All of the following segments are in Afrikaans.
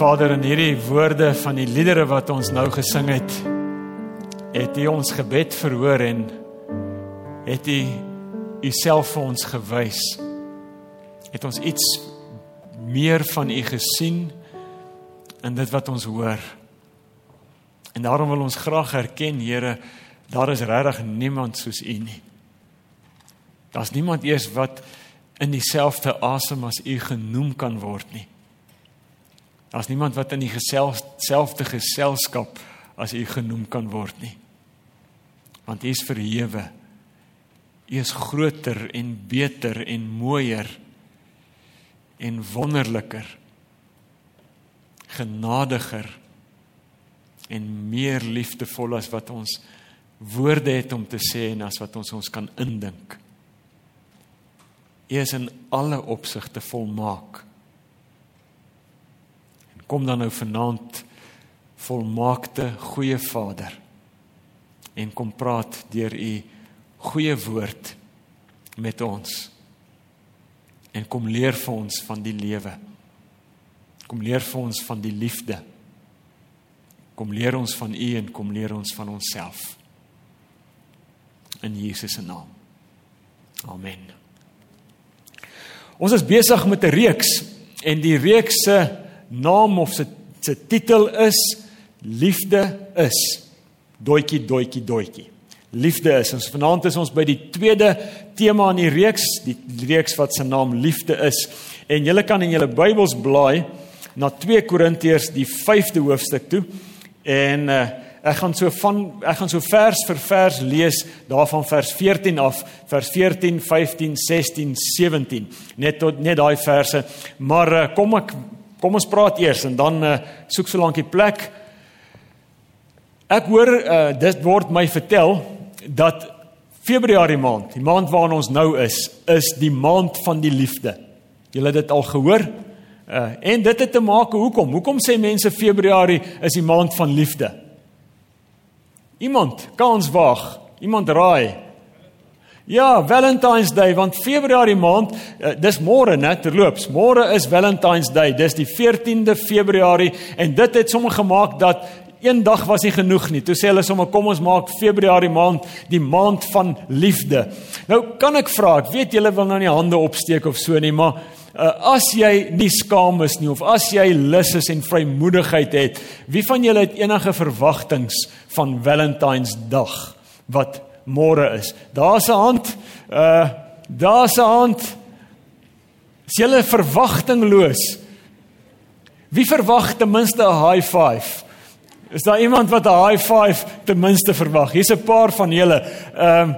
Vader in hierdie woorde van die liedere wat ons nou gesing het, het U ons gebed verhoor en het U Uself vir ons gewys. Het ons iets meer van U gesien in dit wat ons hoor. En daarom wil ons graag erken, Here, daar is regtig niemand soos U nie. Daar's niemand eers wat in dieselfde asem as U genoem kan word nie. Daar's niemand wat in die selfde geselskap as U genoem kan word nie. Want U is verhewe. U is groter en beter en mooier en wonderliker. Genadiger en meer liefdevol as wat ons woorde het om te sê en as wat ons ons kan indink. U is in alle opsigte volmaak. Kom dan nou vanaand volmaakte goeie Vader en kom praat deur u goeie woord met ons. En kom leer vir ons van die lewe. Kom leer vir ons van die liefde. Kom leer ons van u en kom leer ons van onsself. In Jesus se naam. Amen. Ons is besig met 'n reeks en die reeks se naam of se se titel is Liefde is. Doetjie doetjie doetjie. Liefde is. Ons vanaand is ons by die tweede tema in die reeks, die reeks wat se naam Liefde is. En julle kan in julle Bybels blaai na 2 Korintiërs die 5de hoofstuk toe. En uh, Ek gaan so van ek gaan so vers vir vers lees daarvan vers 14 af, vers 14, 15, 16, 17. Net tot net daai verse. Maar uh, kom ek kom ons praat eers en dan uh, soek so lank die plek. Ek hoor uh, dit word my vertel dat Februarie maand, die maand waarin ons nou is, is die maand van die liefde. Julle het dit al gehoor? Uh, en dit het te maak hoekom? Hoekom sê mense Februarie is die maand van liefde? Iemand kans waag. Iemand raai. Ja, Valentine's Day want Februarie maand, uh, dis môre net terloops. Môre is Valentine's Day. Dis die 14de Februarie en dit het sommer gemaak dat een dag was nie genoeg nie. Toe sê hulle sommer kom ons maak Februarie maand die maand van liefde. Nou kan ek vra, ek weet julle wil nou nie hande opsteek of so nie, maar uh, as jy nie skaam is nie of as jy lus is en vrymoedigheid het, wie van julle het enige verwagtinge van Valentine's Dag wat môre is? Daar's 'n hand. Uh daar's 'n hand. Is jy verwagtingloos? Wie verwag ten minste 'n high five? Is daar iemand wat 'n high five ten minste verwag? Hier's 'n paar van julle. Ehm uh,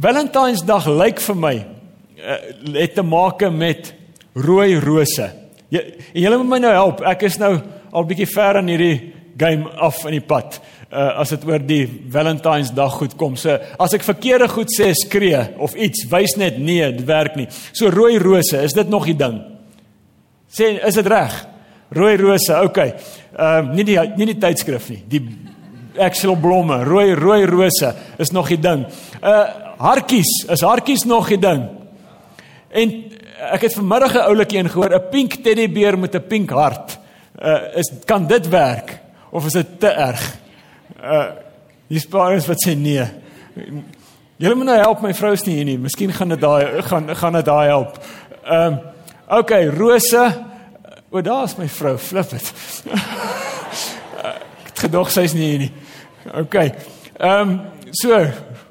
Valentine's Dag lyk vir my uh, het te maak met rooi rose. Jy en julle moet my nou help. Ek is nou al bietjie ver in hierdie game af in die pad. Uh as dit oor die Valentine's Dag goed kom. So as ek verkeerde goed sê, skree of iets, wys net nee, dit werk nie. So rooi rose, is dit nog die ding? Sê, is dit reg? Rooi rose, okay. Ehm uh, nie die nie die tydskrif nie. Die Excel blomme, rooi rooi rose is nog die ding. Uh hartjies, is hartjies nog die ding? En ek het vanmiddag 'n oulikie ingehoor, 'n pink teddybeer met 'n pink hart. Uh is kan dit werk of is dit te erg? Uh die spaarers wat sê nee. Julle moet nou help my vrou is nie hier nie. Miskien gaan dit daai gaan gaan dit daai help. Ehm um, okay, Rose. O, daar's my vrou, flip dit. ek het gedog sy's nie hier nie. Okay. Ehm um, so,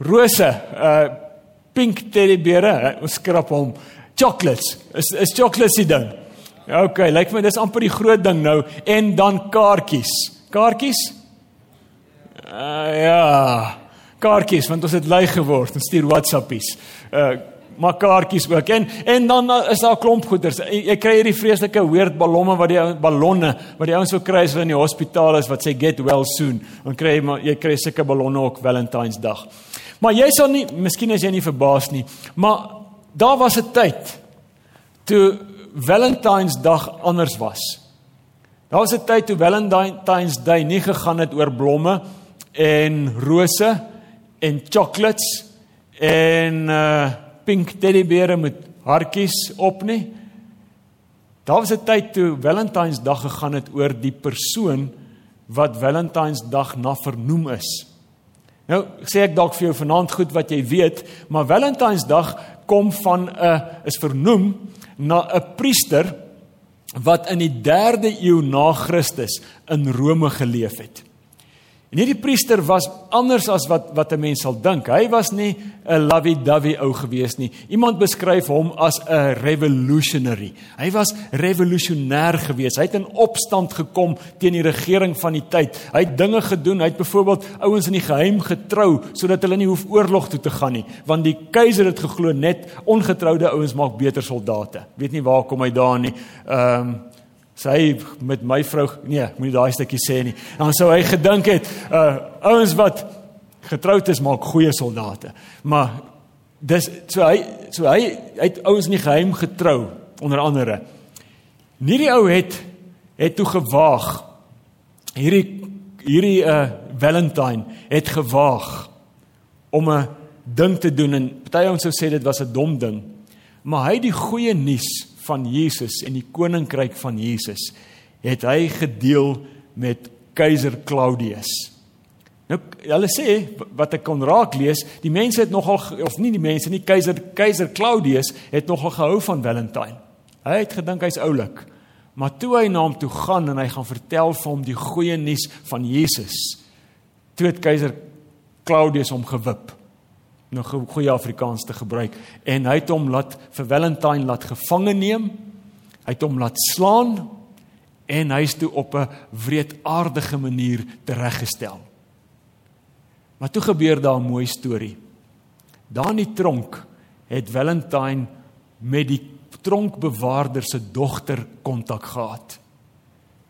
Rose, uh pink teddybeere. Ons skrap hom. Chocolates. Is is chocolates die ding? Okay, lyk my dis amper die groot ding nou en dan kaartjies. Kaartjies? Uh, ja. Kaartjies want ons het lui geword en stuur WhatsAppies. Uh maar kaartjies ook. En en dan is daar 'n klomp goeders. Jy kry hierdie vreeslike weird ballomme wat die ballonne wat die ouens so kry as hulle in die hospitaal is wat sê get well soon. Dan kry jy maar jy kry sulke ballonne ook Valentine's Dag. Maar jy sal nie, miskien is jy nie verbaas nie, maar daar was 'n tyd toe Valentine's Dag anders was. Daar was 'n tyd toe Valentine's Day nie gegaan het oor blomme en rose en chocolates en uh pink teddybeere met hartjies op nie. Daar was 'n tyd toe Valentynsdag gegaan het oor die persoon wat Valentynsdag na vernoem is. Nou sê ek dalk vir jou vanaand goed wat jy weet, maar Valentynsdag kom van 'n is vernoem na 'n priester wat in die 3de eeu na Christus in Rome geleef het. En hierdie priester was anders as wat wat 'n mens sal dink. Hy was nie 'n lovey-dovey ou gewees nie. Iemand beskryf hom as 'n revolutionary. Hy was revolusionêr gewees. Hy het in opstand gekom teen die regering van die tyd. Hy het dinge gedoen. Hy het byvoorbeeld ouens in die geheim getrou sodat hulle nie hoef oorlog toe te gaan nie, want die keiser het geglo net ongetroude ouens maak beter soldate. Weet nie waar kom hy daarin nie. Ehm um, sy met my vrou nee, moenie daai stukkie sê nie. Dan sou hy gedink het, uh ouens wat getroud is maak goeie soldate. Maar dis so hy so hy hy het ouens in die geheim getrou onder andere. Nie die ou het het toe gewaag hierdie hierdie uh Valentine het gewaag om 'n ding te doen en party ouens sou sê dit was 'n dom ding. Maar hy het die goeie nuus van Jesus en die koninkryk van Jesus het hy gedeel met keiser Claudius. Nou hulle sê wat ek kon raak lees, die mense het nogal of nie die mense nie, keiser keiser Claudius het nogal gehou van Valentine. Hy het gedink hy's oulik. Maar toe hy na hom toe gaan en hy gaan vertel vir hom die goeie nuus van Jesus, toe het keiser Claudius hom gewip nou goeie Afrikaans te gebruik en hy het hom laat vir Valentine laat gevange neem. Hy het hom laat slaan en hy's toe op 'n wreedaardige manier tereggestel. Maar toe gebeur daar 'n mooi storie. Daar in die tronk het Valentine met die tronkbewaarder se dogter kontak gehad.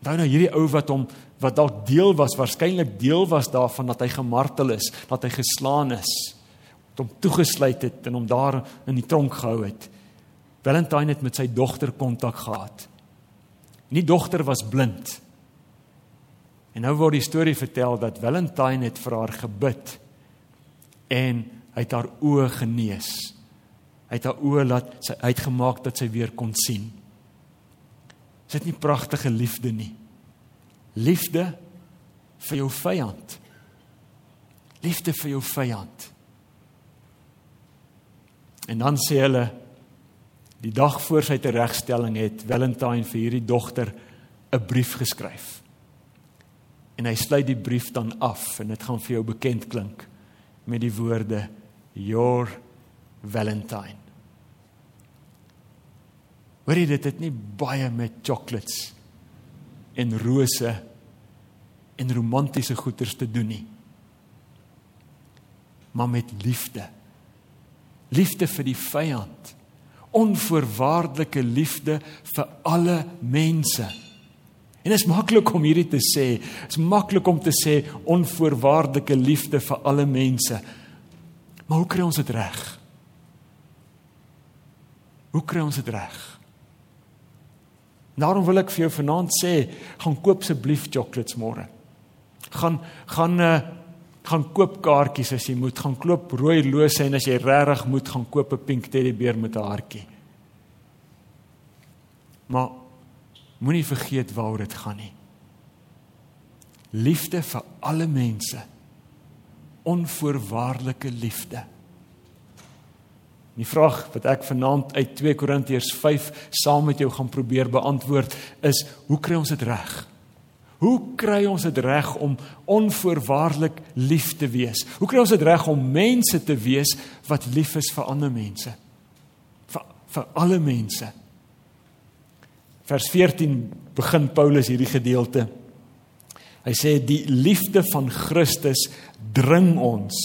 Nou nou hierdie ou wat hom wat dalk deel was, waarskynlik deel was daarvan dat hy gemartel is, dat hy geslaan is hom toegesluit het en hom daar in die tronk gehou het. Valentine het met sy dogter kontak gehad. Die dogter was blind. En nou word die storie vertel dat Valentine het vir haar gebid en hy het haar oë genees. Hy het haar oë laat sy uitgemaak dat sy weer kon sien. Is dit nie pragtige liefde nie? Liefde vir jou vyand. Liefde vir jou vyand. En dan sê hulle die dag voor sy teregstelling het Valentine vir hierdie dogter 'n brief geskryf. En hy sluit die brief dan af en dit gaan vir jou bekend klink met die woorde your Valentine. Hoorie dit het nie baie met chocolates en rose en romantiese goeders te doen nie. Maar met liefde liefde vir die vyand, onvoorwaardelike liefde vir alle mense. En dit is maklik om hierdie te sê. Is maklik om te sê onvoorwaardelike liefde vir alle mense. Maar hoe kry ons dit reg? Hoe kry ons dit reg? Daarom wil ek vir jou vanaand sê, gaan koop asseblief chocolates môre. Gaan gaan uh, gaan koop kaartjies as jy moet, gaan koop rooi lose en as jy regtig moet gaan koop 'n pink teddybeer met 'n hartjie. Maar moenie vergeet waaroor dit gaan nie. Liefde vir alle mense. Onvoorwaardelike liefde. Die vraag wat ek vanaand uit 2 Korintiërs 5 saam met jou gaan probeer beantwoord is: hoe kry ons dit reg? Hoe kry ons dit reg om onvoorwaardelik lief te wees? Hoe kry ons dit reg om mense te wees wat lief is vir ander mense? vir vir alle mense. Vers 14 begin Paulus hierdie gedeelte. Hy sê die liefde van Christus dring ons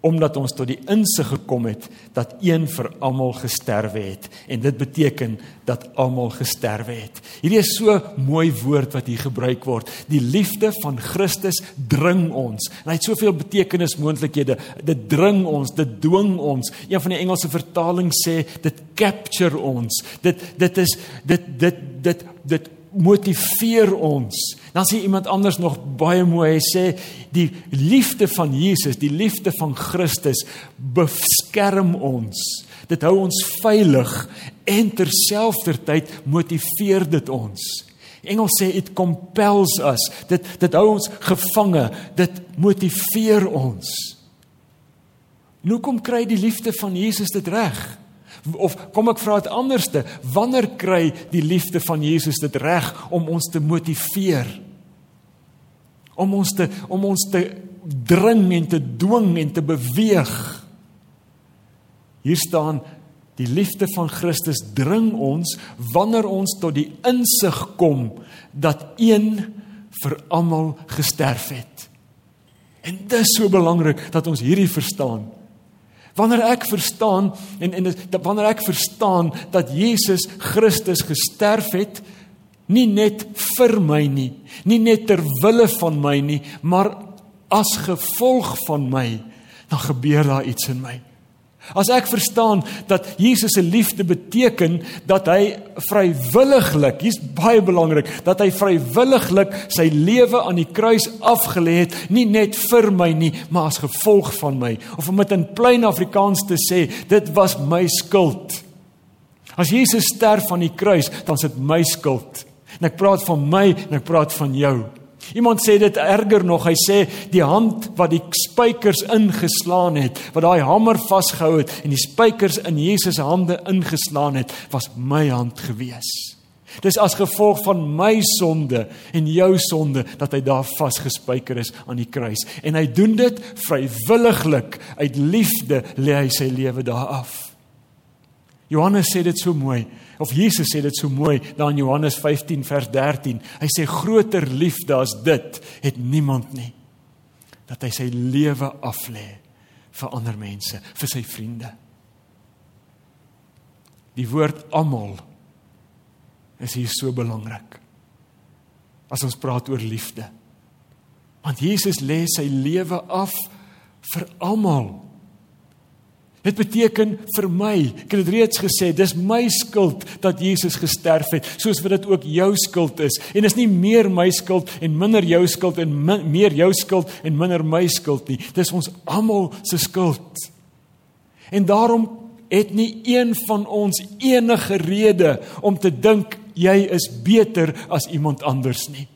omdat ons tot die insig gekom het dat een vir almal gesterwe het en dit beteken dat almal gesterwe het. Hierdie is so mooi woord wat hier gebruik word. Die liefde van Christus dring ons. En hy het soveel betekenismoontlikhede. Dit dring ons, dit dwing ons. Een van die Engelse vertalings sê dit capture ons. Dit dit is dit dit dit dit motiveer ons. Dan sê iemand anders nog baie mooi, hy sê die liefde van Jesus, die liefde van Christus beskerm ons. Dit hou ons veilig en terselfdertyd motiveer dit ons. Engels sê it compels us. Dit dit hou ons gevange. Dit motiveer ons. Nou kom kry die liefde van Jesus dit reg. Of kom ek vra dit anderste, wanneer kry die liefde van Jesus dit reg om ons te motiveer? Om ons te om ons te dring en te dwing en te beweeg. Hier staan die liefde van Christus dring ons wanneer ons tot die insig kom dat een vir almal gesterf het. En dit is so belangrik dat ons hierdie verstaan. Wanneer ek verstaan en en wanneer ek verstaan dat Jesus Christus gesterf het nie net vir my nie, nie net ter wille van my nie, maar as gevolg van my, dan gebeur daar iets in my. As ek verstaan dat Jesus se liefde beteken dat hy vrywilliglik, hier's baie belangrik, dat hy vrywilliglik sy lewe aan die kruis afgelê het, nie net vir my nie, maar as gevolg van my. Of om dit in plain Afrikaans te sê, dit was my skuld. As Jesus sterf aan die kruis, dan is dit my skuld. En ek praat van my en ek praat van jou. Iemand sê dit erger nog. Hy sê die hand wat die spykers ingeslaan het, wat daai hamer vasgehou het en die spykers in Jesus se hande ingeslaan het, was my hand gewees. Dis as gevolg van my sonde en jou sonde dat hy daar vasgespijker is aan die kruis. En hy doen dit vrywilliglik uit liefde lê hy sy lewe daar af. Johannes sê dit so mooi of Jesus sê dit so mooi daar in Johannes 15 vers 13. Hy sê groter liefde as dit het niemand nie. Dat hy sy lewe aflê vir ander mense, vir sy vriende. Die woord almal is hier so belangrik. As ons praat oor liefde. Want Jesus lê sy lewe af vir almal. Dit beteken vir my, ek het reeds gesê, dis my skuld dat Jesus gesterf het, soos wat dit ook jou skuld is. En is nie meer my skuld en minder jou skuld en min, meer jou skuld en minder my skuld nie. Dis ons almal se skuld. En daarom het nie een van ons enige rede om te dink jy is beter as iemand anders nie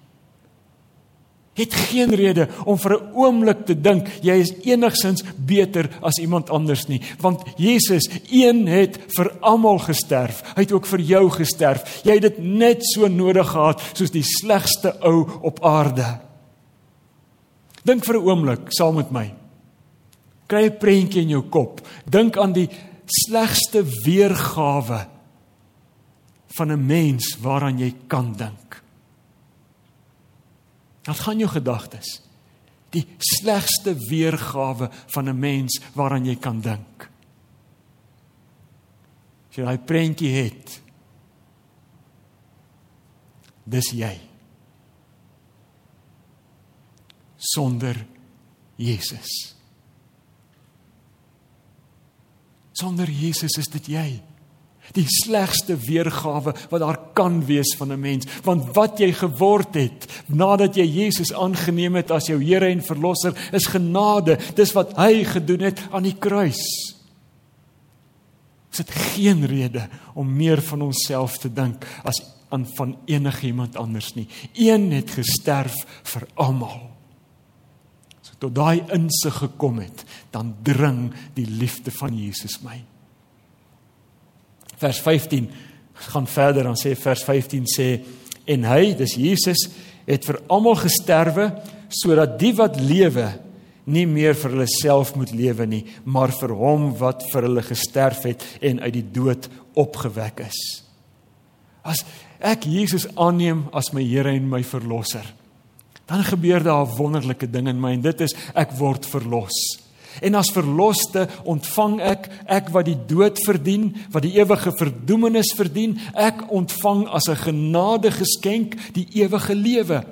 het geen rede om vir 'n oomblik te dink jy is enigsins beter as iemand anders nie want Jesus een het vir almal gesterf. Hy het ook vir jou gesterf. Jy het dit net so nodig gehad soos die slegste ou op aarde. Dink vir 'n oomblik saam met my. Kry 'n prentjie in jou kop. Dink aan die slegste weergawe van 'n mens waaraan jy kan dink Wat gaan jou gedagtes? Die slegste weergawe van 'n mens waaraan jy kan dink. As jy daai prentjie het, dis jy. Sonder Jesus. Sonder Jesus is dit jy die slegste weergawe wat daar kan wees van 'n mens. Want wat jy geword het nadat jy Jesus aangeneem het as jou Here en verlosser is genade. Dis wat hy gedoen het aan die kruis. Is dit geen rede om meer van onsself te dink as aan van enigiemand anders nie? Een het gesterf vir almal so tot daai insig gekom het dan dring die liefde van Jesus my vers 15 gaan verder dan sê vers 15 sê en hy dis Jesus het vir almal gesterwe sodat die wat lewe nie meer vir hulle self moet lewe nie maar vir hom wat vir hulle gesterf het en uit die dood opgewek is. As ek Jesus aanneem as my Here en my verlosser dan gebeur daar wonderlike ding in my en dit is ek word verlos En as verloste ontvang ek ek wat die dood verdien, wat die ewige verdoemenis verdien, ek ontvang as 'n genade geskenk die ewige lewe.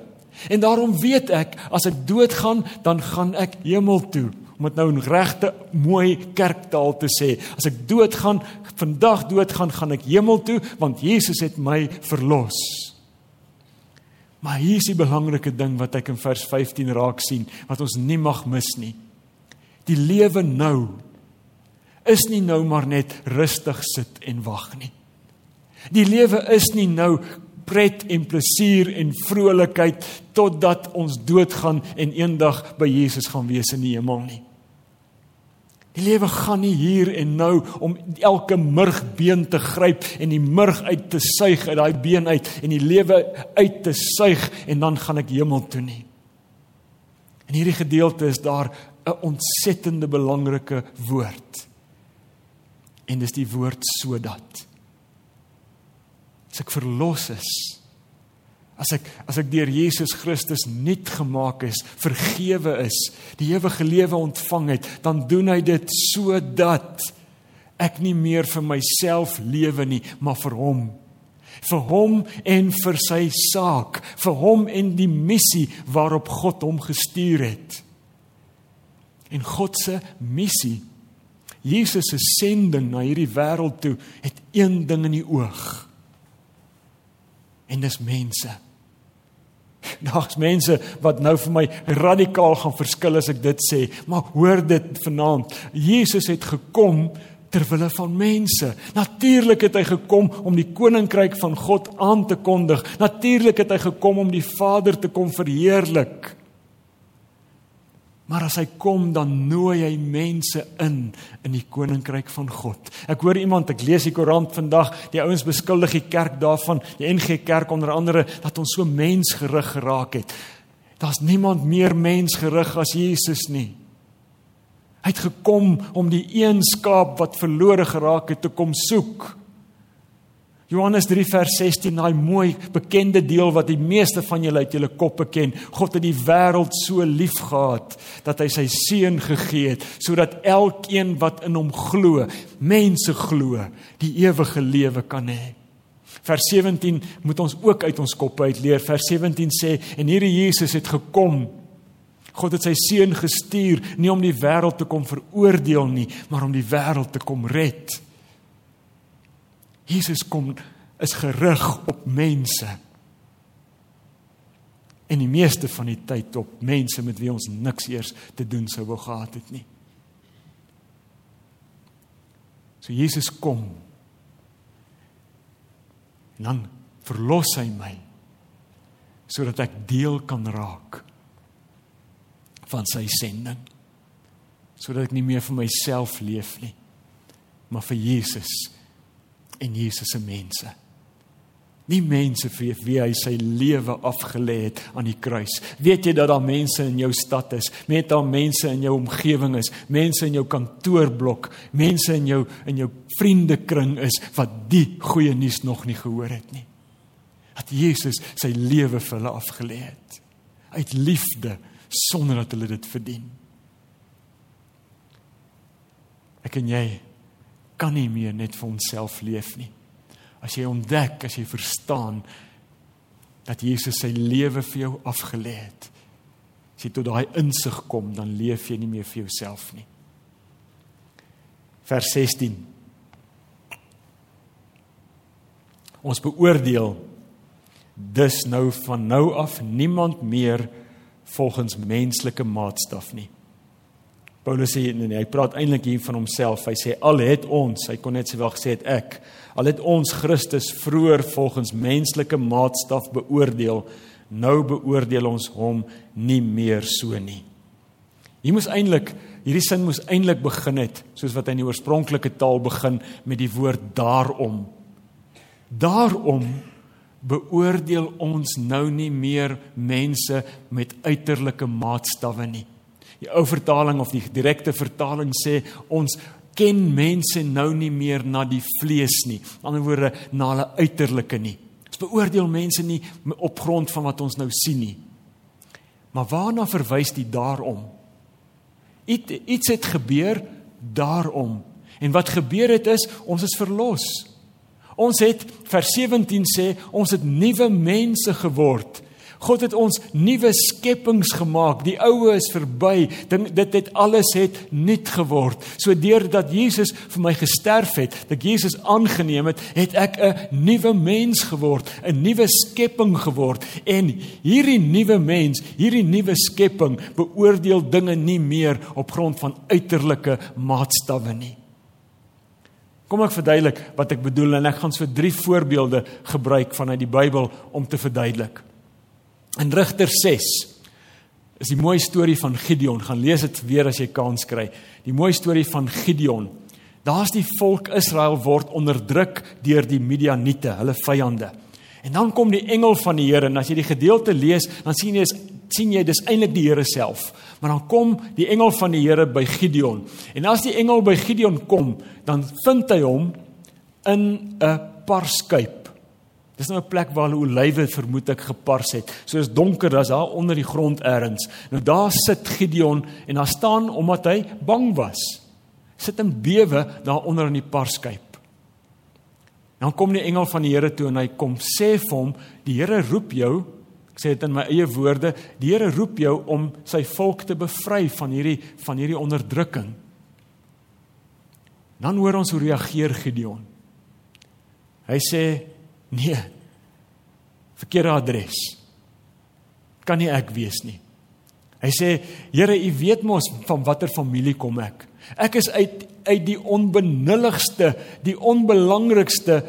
En daarom weet ek as ek doodgaan, dan gaan ek hemel toe. Om dit nou in regte mooi kerktaal te sê, as ek doodgaan, vandag doodgaan, gaan ek hemel toe want Jesus het my verlos. Maar hier is die belangrike ding wat ek in vers 15 raak sien wat ons nie mag mis nie. Die lewe nou is nie nou maar net rustig sit en wag nie. Die lewe is nie nou pret en plesier en vrolikheid totdat ons doodgaan en eendag by Jesus gaan wees in die hemel nie. Die lewe gaan nie hier en nou om elke murgbeen te gryp en die murg uit te suig uit daai been uit en die lewe uit te suig en dan gaan ek hemel toe nie. In hierdie gedeelte is daar 'n ontsettende belangrike woord. En dis die woord sodat. As ek verlos is, as ek as ek deur Jesus Christus nuut gemaak is, vergewe is, die ewige lewe ontvang het, dan doen hy dit sodat ek nie meer vir myself lewe nie, maar vir hom. Vir hom en vir sy saak, vir hom en die missie waarop God hom gestuur het. En God se missie, Jesus se sending na hierdie wêreld toe, het een ding in die oog. En dis mense. Daar's mense wat nou vir my radikaal gaan verskil as ek dit sê, maar hoor dit vanaand. Jesus het gekom ter wille van mense. Natuurlik het hy gekom om die koninkryk van God aan te kondig. Natuurlik het hy gekom om die Vader te kom verheerlik. Maar as hy kom dan nooi hy mense in in die koninkryk van God. Ek hoor iemand, ek lees die koerant vandag, die ouens beskuldig die kerk daarvan, die NG Kerk onder andere dat ons so mensgerig geraak het. Daar's niemand meer mensgerig as Jesus nie. Hy het gekom om die een skaap wat verlore geraak het te kom soek. Johannes 3 vers 16, daai mooi bekende deel wat die meeste van julle uit julle koppe ken. God het die wêreld so liefgehad dat hy sy seun gegee het sodat elkeen wat in hom glo, mense glo, die ewige lewe kan hê. Vers 17 moet ons ook uit ons koppe uit leer. Vers 17 sê en hierdie Jesus het gekom God het sy seun gestuur nie om die wêreld te kom veroordeel nie, maar om die wêreld te kom red. Jesus kom is gerig op mense. En die meeste van die tyd op mense met wie ons niks eers te doen sou wou gehad het nie. So Jesus kom. En dan verlos hy my sodat ek deel kan raak van sy sending. Sodat ek nie meer vir myself leef nie, maar vir Jesus en Jesus se mense. Nie mense vir wie hy sy lewe afgelê het aan die kruis. Weet jy dat daar mense in jou stad is, met daar mense in jou omgewing is, mense in jou kantoorblok, mense in jou in jou vriendekring is wat die goeie nuus nog nie gehoor het nie. Dat Jesus sy lewe vir hulle afgelê het uit liefde sonder dat hulle dit verdien. Ek en jy kan nie meer net vir onsself leef nie. As jy ontdek, as jy verstaan dat Jesus sy lewe vir jou afgelê het. As jy tot daai insig kom, dan leef jy nie meer vir jouself nie. Vers 16. Ons beoordeel dus nou van nou af niemand meer volgens menslike maatstaf nie. Paulus sê nee, nee, hy praat eintlik hier van homself. Hy sê al het ons, hy kon net sê wel gesê het ek, al het ons Christus vroeër volgens menslike maatstaf beoordeel, nou beoordeel ons hom nie meer so nie. Hier moes eintlik hierdie sin moes eintlik begin het soos wat hy in die oorspronklike taal begin met die woord daarom. Daarom beoordeel ons nou nie meer mense met uiterlike maatstawwe nie. Die ou vertaling of die direkte vertaling sê ons ken mense nou nie meer na die vlees nie. Aan die ander woorde na hulle uiterlike nie. Ons beoordeel mense nie op grond van wat ons nou sien nie. Maar waarna verwys dit daarom? Iets iets het gebeur daarom. En wat gebeur het is ons is verlos. Ons het vers 17 sê ons het nuwe mense geword. God het ons nuwe skepings gemaak. Die ou is verby. Dit het alles het nuut geword. So deurdat Jesus vir my gesterf het, dat Jesus aangeneem het, het ek 'n nuwe mens geword, 'n nuwe skepping geword. En hierdie nuwe mens, hierdie nuwe skepping beoordeel dinge nie meer op grond van uiterlike maatstawwe nie. Kom ek verduidelik wat ek bedoel en ek gaan so drie voorbeelde gebruik vanuit die Bybel om te verduidelik. In Rigter 6 is die mooi storie van Gideon. Gaan lees dit weer as jy kans kry. Die mooi storie van Gideon. Daar's die volk Israel word onderdruk deur die Midianiete, hulle vyande. En dan kom die engel van die Here en as jy die gedeelte lees, dan sien jy sien jy dis eintlik die Here self. Maar dan kom die engel van die Here by Gideon. En as die engel by Gideon kom, dan vind hy hom in 'n parskuip. Dis nou 'n plek waar hulle olywe vermoed ek gepars het. So is donker, daar's daar onder die grond eers. Nou daar sit Gideon en daar staan omdat hy bang was. Sit in bewe daar onder in die parskuip. Dan kom die engel van die Here toe en hy kom sê vir hom, die Here roep jou. Ek sê dit in my eie woorde, die Here roep jou om sy volk te bevry van hierdie van hierdie onderdrukking. Dan hoor ons hoe reageer Gideon. Hy sê, "Nee. Verkeerde adres. Kan nie ek wees nie." Hy sê, "Here, U weet mos van watter familie kom ek. Ek is uit uit die onbenulligste, die onbelangrikste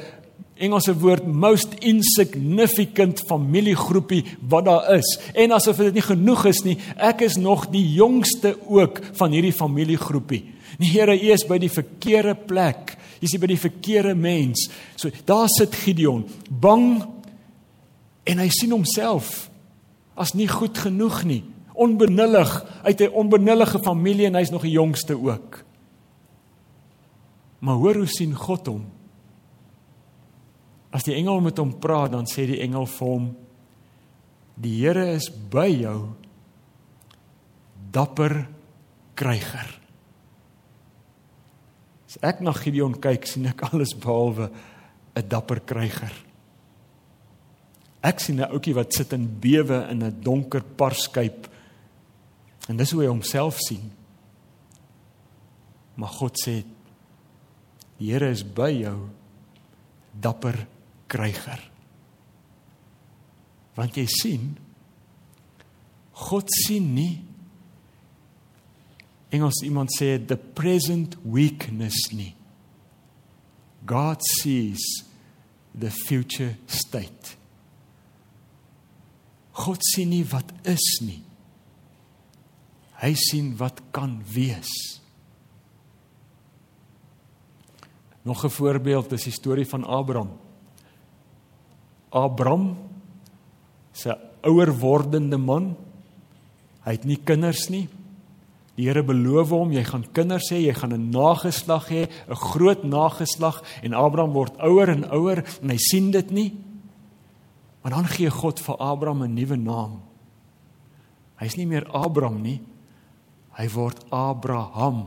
Engelse woord most insignificant familiegroepie wat daar is. En asof dit nie genoeg is nie, ek is nog die jongste ook van hierdie familiegroepie. Die Here is by die verkeerde plek. Jy's by die verkeerde mens. So daar sit Gideon, bang en hy sien homself as nie goed genoeg nie. Onbenullig uit 'n onbenullige familie en hy's nog die jongste ook. Maar hoor hoe sien God hom? As die engel met hom praat, dan sê die engel vir hom: "Die Here is by jou, dapper kryger." As ek na Gideon kyk, sien ek alles behalwe 'n dapper kryger. Ek sien 'n ouetjie wat sit in bewe in 'n donker parskuip. En dis hoe hy homself sien. Maar God sê Die Here is by jou dapper kryger. Want jy sien God sien nie Engels iemand sê the present weakness nie. God sees the future state. God sien nie wat is nie. Hy sien wat kan wees. Nog 'n voorbeeld is die storie van Abraham. Abraham se ouer wordende man. Hy het nie kinders nie. Die Here beloof hom jy gaan kinders hê, jy gaan 'n nageslag hê, 'n groot nageslag en Abraham word ouer en ouer en hy sien dit nie. Maar dan gee God vir Abraham 'n nuwe naam. Hy's nie meer Abraham nie. Hy word Abraham.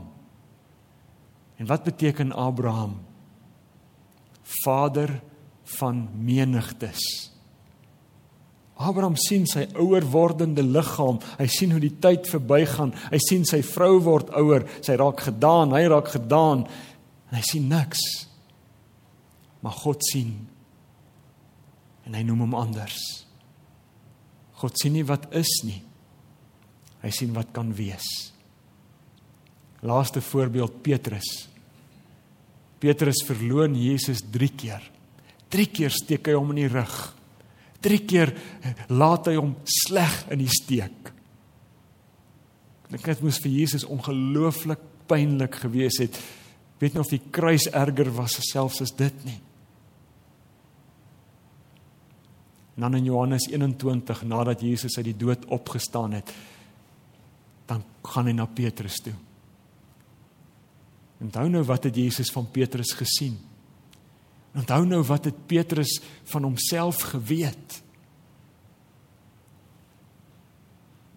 En wat beteken Abraham? vader van menigtes. Abraham sien sy ouer wordende liggaam. Hy sien hoe die tyd verbygaan. Hy sien sy vrou word ouer. Sy raak gedaan, hy raak gedaan en hy sien niks. Maar God sien. En hy noem hom anders. God sien nie wat is nie. Hy sien wat kan wees. Laaste voorbeeld Petrus. Petrus verloon Jesus 3 keer. 3 keer steek hy hom in die rug. 3 keer laat hy hom sleg in die steek. Ek dink dit moes vir Jesus ongelooflik pynlik gewees het. Weet nie of die kruis erger was selfs as dit nie. Dan in Johannes 21 nadat Jesus uit die dood opgestaan het, dan gaan hy na Petrus toe. Onthou nou wat het Jesus van Petrus gesien? Onthou nou wat het Petrus van homself geweet?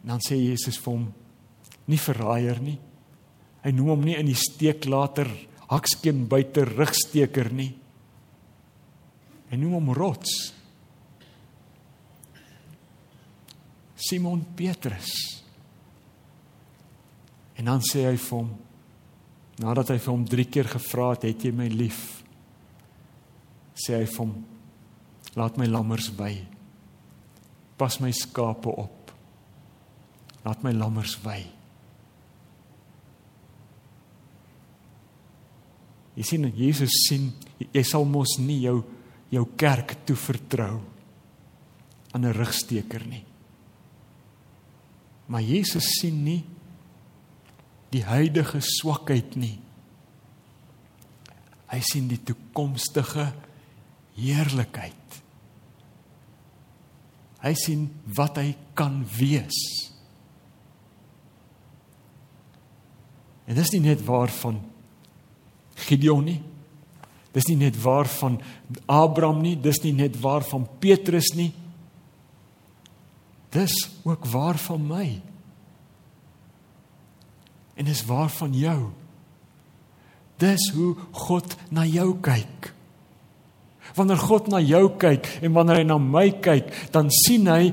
Dan sê Jesus vir hom: "Nie verraaier nie. Hy noem hom nie in die steek later hakskeen buite rugsteker nie. Hy noem hom rots. Simon Petrus. En dan sê hy vir hom: Nadat hy vir hom 3 keer gevra het, "Het jy my lief?" Sê hy vir hom, "Laat my lammers wy. Pas my skape op. Laat my lammers wy." Jy sien Jesus sien jy sal mos nie jou jou kerk toevertrou aan 'n rugsteker nie. Maar Jesus sien nie die huidige swakheid nie. Hy sien die toekomstige heerlikheid. Hy sien wat hy kan wees. En dis nie net waarvan Gideon nie. Dis nie net waarvan Abraham nie, dis nie net waarvan Petrus nie. Dis ook waarvan my. En dis waarvan jou. Dis hoe God na jou kyk. Wanneer God na jou kyk en wanneer hy na my kyk, dan sien hy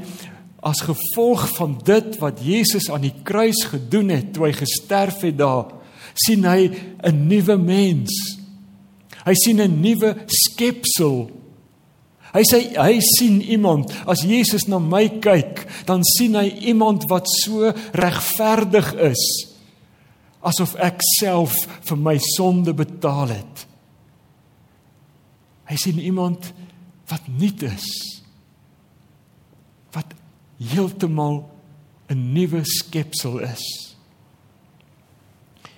as gevolg van dit wat Jesus aan die kruis gedoen het toe hy gesterf het daar, sien hy 'n nuwe mens. Hy sien 'n nuwe skepsel. Hy sê hy sien iemand as Jesus na my kyk, dan sien hy iemand wat so regverdig is asof ek self vir my sonde betaal het. Hy sien iemand wat nuut is. Wat heeltemal 'n nuwe skepsel is.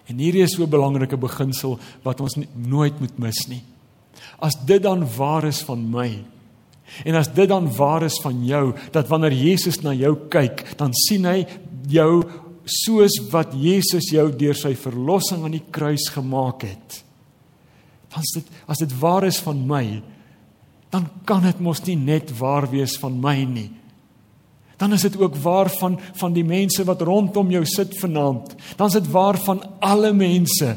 En hierdie is so 'n belangrike beginsel wat ons nooit moet mis nie. As dit dan waar is van my en as dit dan waar is van jou dat wanneer Jesus na jou kyk, dan sien hy jou soos wat Jesus jou deur sy verlossing aan die kruis gemaak het. As dit as dit waar is van my, dan kan dit mos nie net waar wees van my nie. Dan is dit ook waar van van die mense wat rondom jou sit vanaand. Dan is dit waar van alle mense.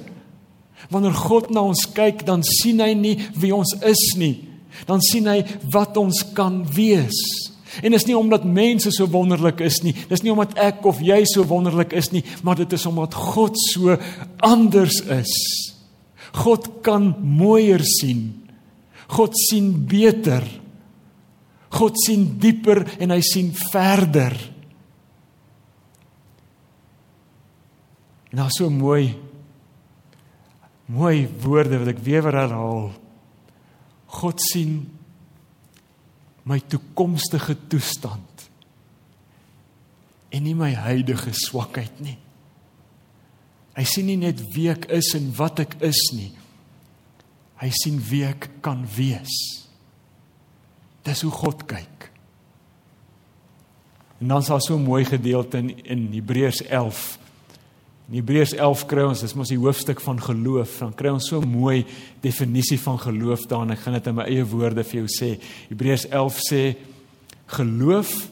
Wanneer God na ons kyk, dan sien hy nie wie ons is nie. Dan sien hy wat ons kan wees. En is nie omdat mense so wonderlik is nie. Dis nie omdat ek of jy so wonderlik is nie, maar dit is omdat God so anders is. God kan mooier sien. God sien beter. God sien dieper en hy sien verder. En daar so mooi mooi woorde wat ek weer herhaal. God sien my toekomstige toestand en nie my huidige swakheid nie. Hy sien nie net wie ek is en wat ek is nie. Hy sien wie ek kan wees. Dis hoe God kyk. En dan is daar so 'n mooi gedeelte in in Hebreërs 11. In Hebreërs 11 kry ons, dis mos die hoofstuk van geloof. Dan kry ons so 'n mooi definisie van geloof daar en ek gaan dit in my eie woorde vir jou sê. Hebreërs 11 sê geloof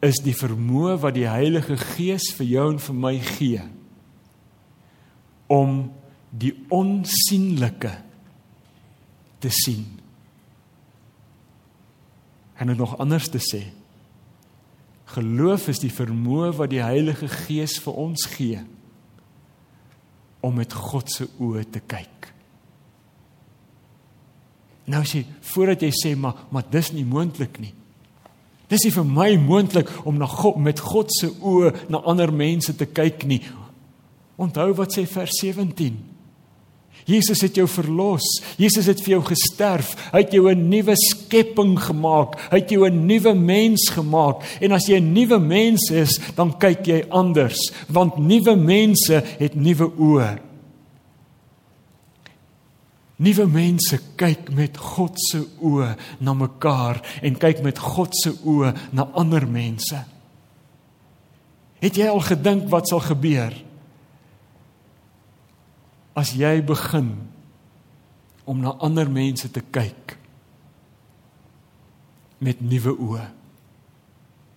is die vermoë wat die Heilige Gees vir jou en vir my gee om die onsigbare te sien. En dit nog anders te sê. Geloof is die vermoë wat die Heilige Gees vir ons gee om met God se oë te kyk. Nou sê voordat jy sê maar maar dis nie moontlik nie. Dis nie vir my moontlik om na God met God se oë na ander mense te kyk nie. Onthou wat sê vers 17. Jesus het jou verlos. Jesus het vir jou gesterf. Hy het jou 'n nuwe skepping gemaak. Hy het jou 'n nuwe mens gemaak. En as jy 'n nuwe mens is, dan kyk jy anders, want nuwe mense het nuwe oë. Nuwe mense kyk met God se oë na mekaar en kyk met God se oë na ander mense. Het jy al gedink wat sal gebeur? As jy begin om na ander mense te kyk met nuwe oë.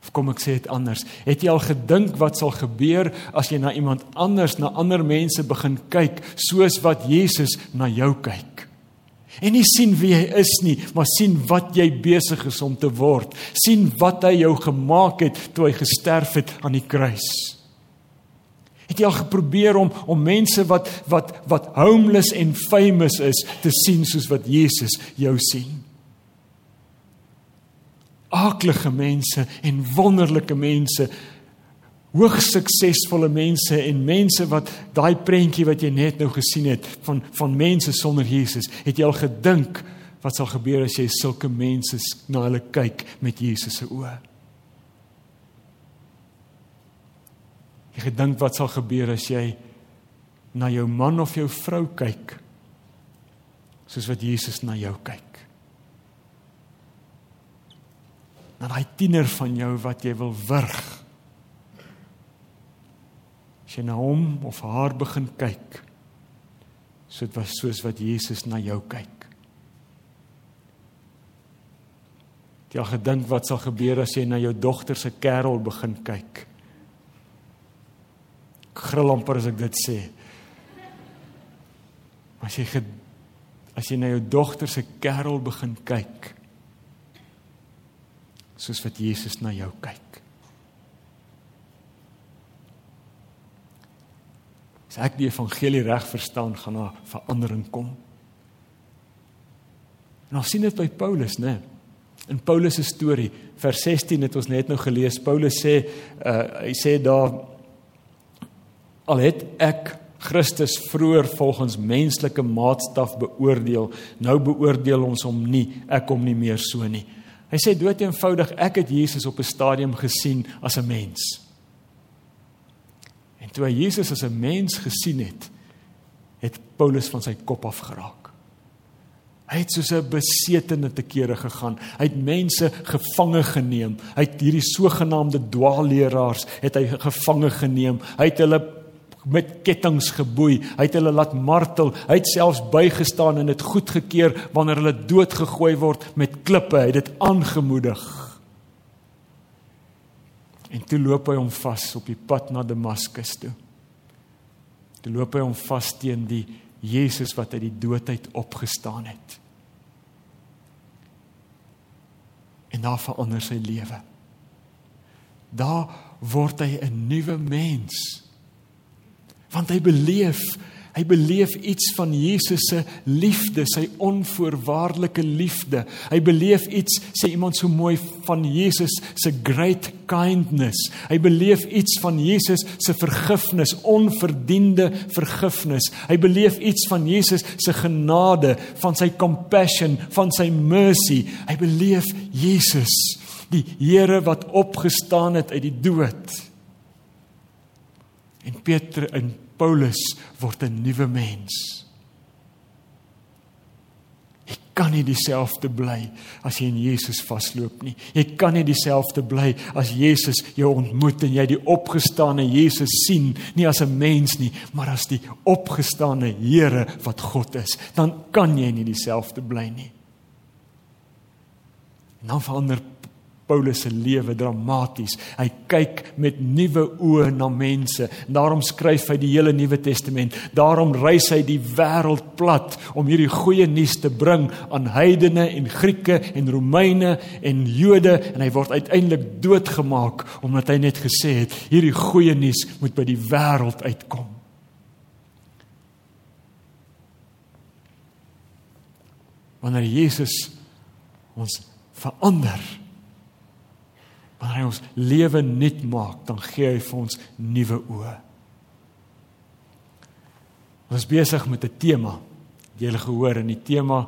Of kom ek sê dit anders? Het jy al gedink wat sal gebeur as jy na iemand anders, na ander mense begin kyk soos wat Jesus na jou kyk? En nie sien wie jy is nie, maar sien wat jy besig is om te word. sien wat hy jou gemaak het toe hy gesterf het aan die kruis. Het jy al geprobeer om om mense wat wat wat homeless en famous is te sien soos wat Jesus jou sien? Aaklige mense en wonderlike mense. hoogs suksesvolle mense en mense wat daai prentjie wat jy net nou gesien het van van mense sonder Jesus, het jy al gedink wat sal gebeur as jy sulke mense na hulle kyk met Jesus se oë? Jy gedink wat sal gebeur as jy na jou man of jou vrou kyk soos wat Jesus na jou kyk? Na daai tiener van jou wat jy wil wurg As jy na hom of haar begin kyk, so dit was soos wat Jesus na jou kyk. Jy gedink wat sal gebeur as jy na jou dogter se kerel begin kyk? Gril amper as ek dit sê. As jy as jy na jou dogter se kerel begin kyk, soos wat Jesus na jou kyk. As ek die evangelie reg verstaan, gaan daar verandering kom. En ons sien dit by Paulus, né? In Paulus se storie, vers 16 het ons net nou gelees. Paulus sê, uh, hy sê daar al het ek Christus vroeër volgens menslike maatstaf beoordeel, nou beoordeel ons hom nie, ek hom nie meer so nie. Hy sê dood eenvoudig, ek het Jesus op 'n stadium gesien as 'n mens toe hy Jesus as 'n mens gesien het, het Paulus van sy kop af geraak. Hy het soos 'n besetene te kere gegaan. Hy het mense gevange geneem. Hy het hierdie sogenaamde dwaalleraars het hy gevange geneem. Hy het hulle met kettinge geboei. Hy het hulle laat martel. Hy het selfs bygestaan en dit goedgekeur wanneer hulle doodgegooi word met klippe. Hy het dit aangemoedig. En toe loop hy hom vas op die pad na Damaskus toe. Toe loop hy hom vas teen die Jesus wat uit die dood uit opgestaan het. En daar verander sy lewe. Daar word hy 'n nuwe mens. Want hy beleef Hy beleef iets van Jesus se liefde, sy onvoorwaardelike liefde. Hy beleef iets, sê iemand so mooi van Jesus se great kindness. Hy beleef iets van Jesus se vergifnis, onverdiende vergifnis. Hy beleef iets van Jesus se genade, van sy compassion, van sy mercy. Hy beleef Jesus, die Here wat opgestaan het uit die dood. En Petrus in Paulus word 'n nuwe mens. Jy kan nie dieselfde bly as jy in Jesus vasloop nie. Jy kan nie dieselfde bly as Jesus jou ontmoet en jy die opgestane Jesus sien, nie as 'n mens nie, maar as die opgestane Here wat God is. Dan kan jy nie dieselfde bly nie. En dan verander Paulus se lewe dramaties. Hy kyk met nuwe oë na mense. Daarom skryf hy die hele Nuwe Testament. Daarom reis hy die wêreld plat om hierdie goeie nuus te bring aan heidene en Grieke en Romeine en Jode en hy word uiteindelik doodgemaak omdat hy net gesê het hierdie goeie nuus moet by die wêreld uitkom. Wanneer Jesus ons verander wanneer hy ons lewe nuut maak, dan gee hy vir ons nuwe oë. Ons is besig met 'n tema. Jy het gehoor en die tema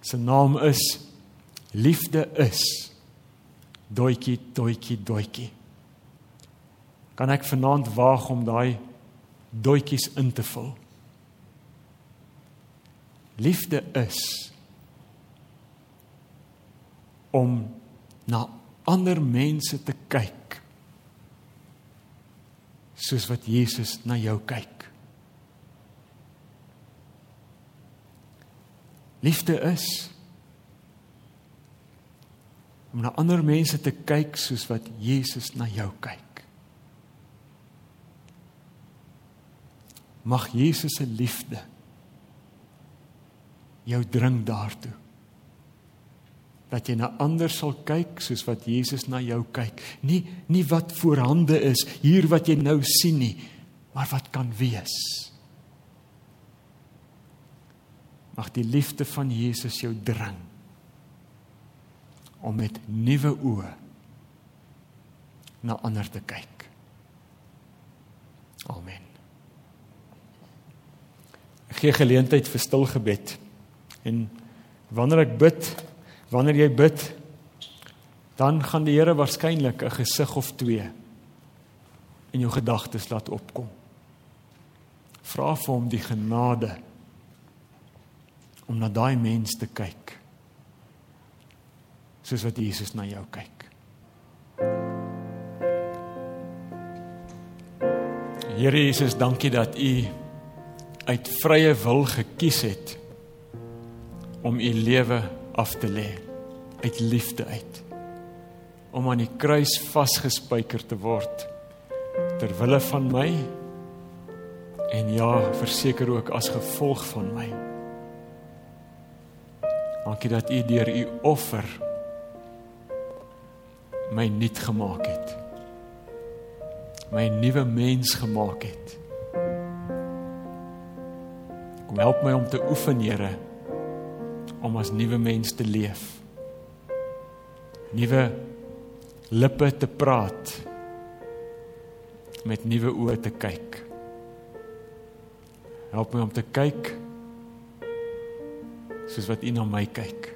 se naam is liefde is doetjie doetjie doetjie. Kan ek vanaand waag om daai doetjies in te vul? Liefde is om na ander mense te kyk soos wat Jesus na jou kyk. Liefde is om na ander mense te kyk soos wat Jesus na jou kyk. Mag Jesus se liefde jou dring daartoe dat jy na ander sal kyk soos wat Jesus na jou kyk. Nie nie wat voorhande is, hier wat jy nou sien nie, maar wat kan wees. Mag die liefde van Jesus jou dring om met nuwe oë na ander te kyk. Amen. Ek gee geleentheid vir stil gebed. En wanneer ek bid, wanneer jy bid, dan gaan die Here waarskynlik 'n gesig of twee in jou gedagtes laat opkom. Vra vir hom die genade om na daai mens te kyk. Soos wat Jesus na jou kyk. Here Jesus, dankie dat U uit vrye wil gekies het om U lewe af te lê uit liefde uit om aan die kruis vasgespijker te word ter wille van my en ja verseker ook as gevolg van my. Dankie dat u deur u offer my nuut gemaak het my nuwe mens gemaak het. Kom help my om te oefen Here om as nuwe mens te leef. Nuwe lippe te praat. Met nuwe oë te kyk. Help my om te kyk soos wat u na my kyk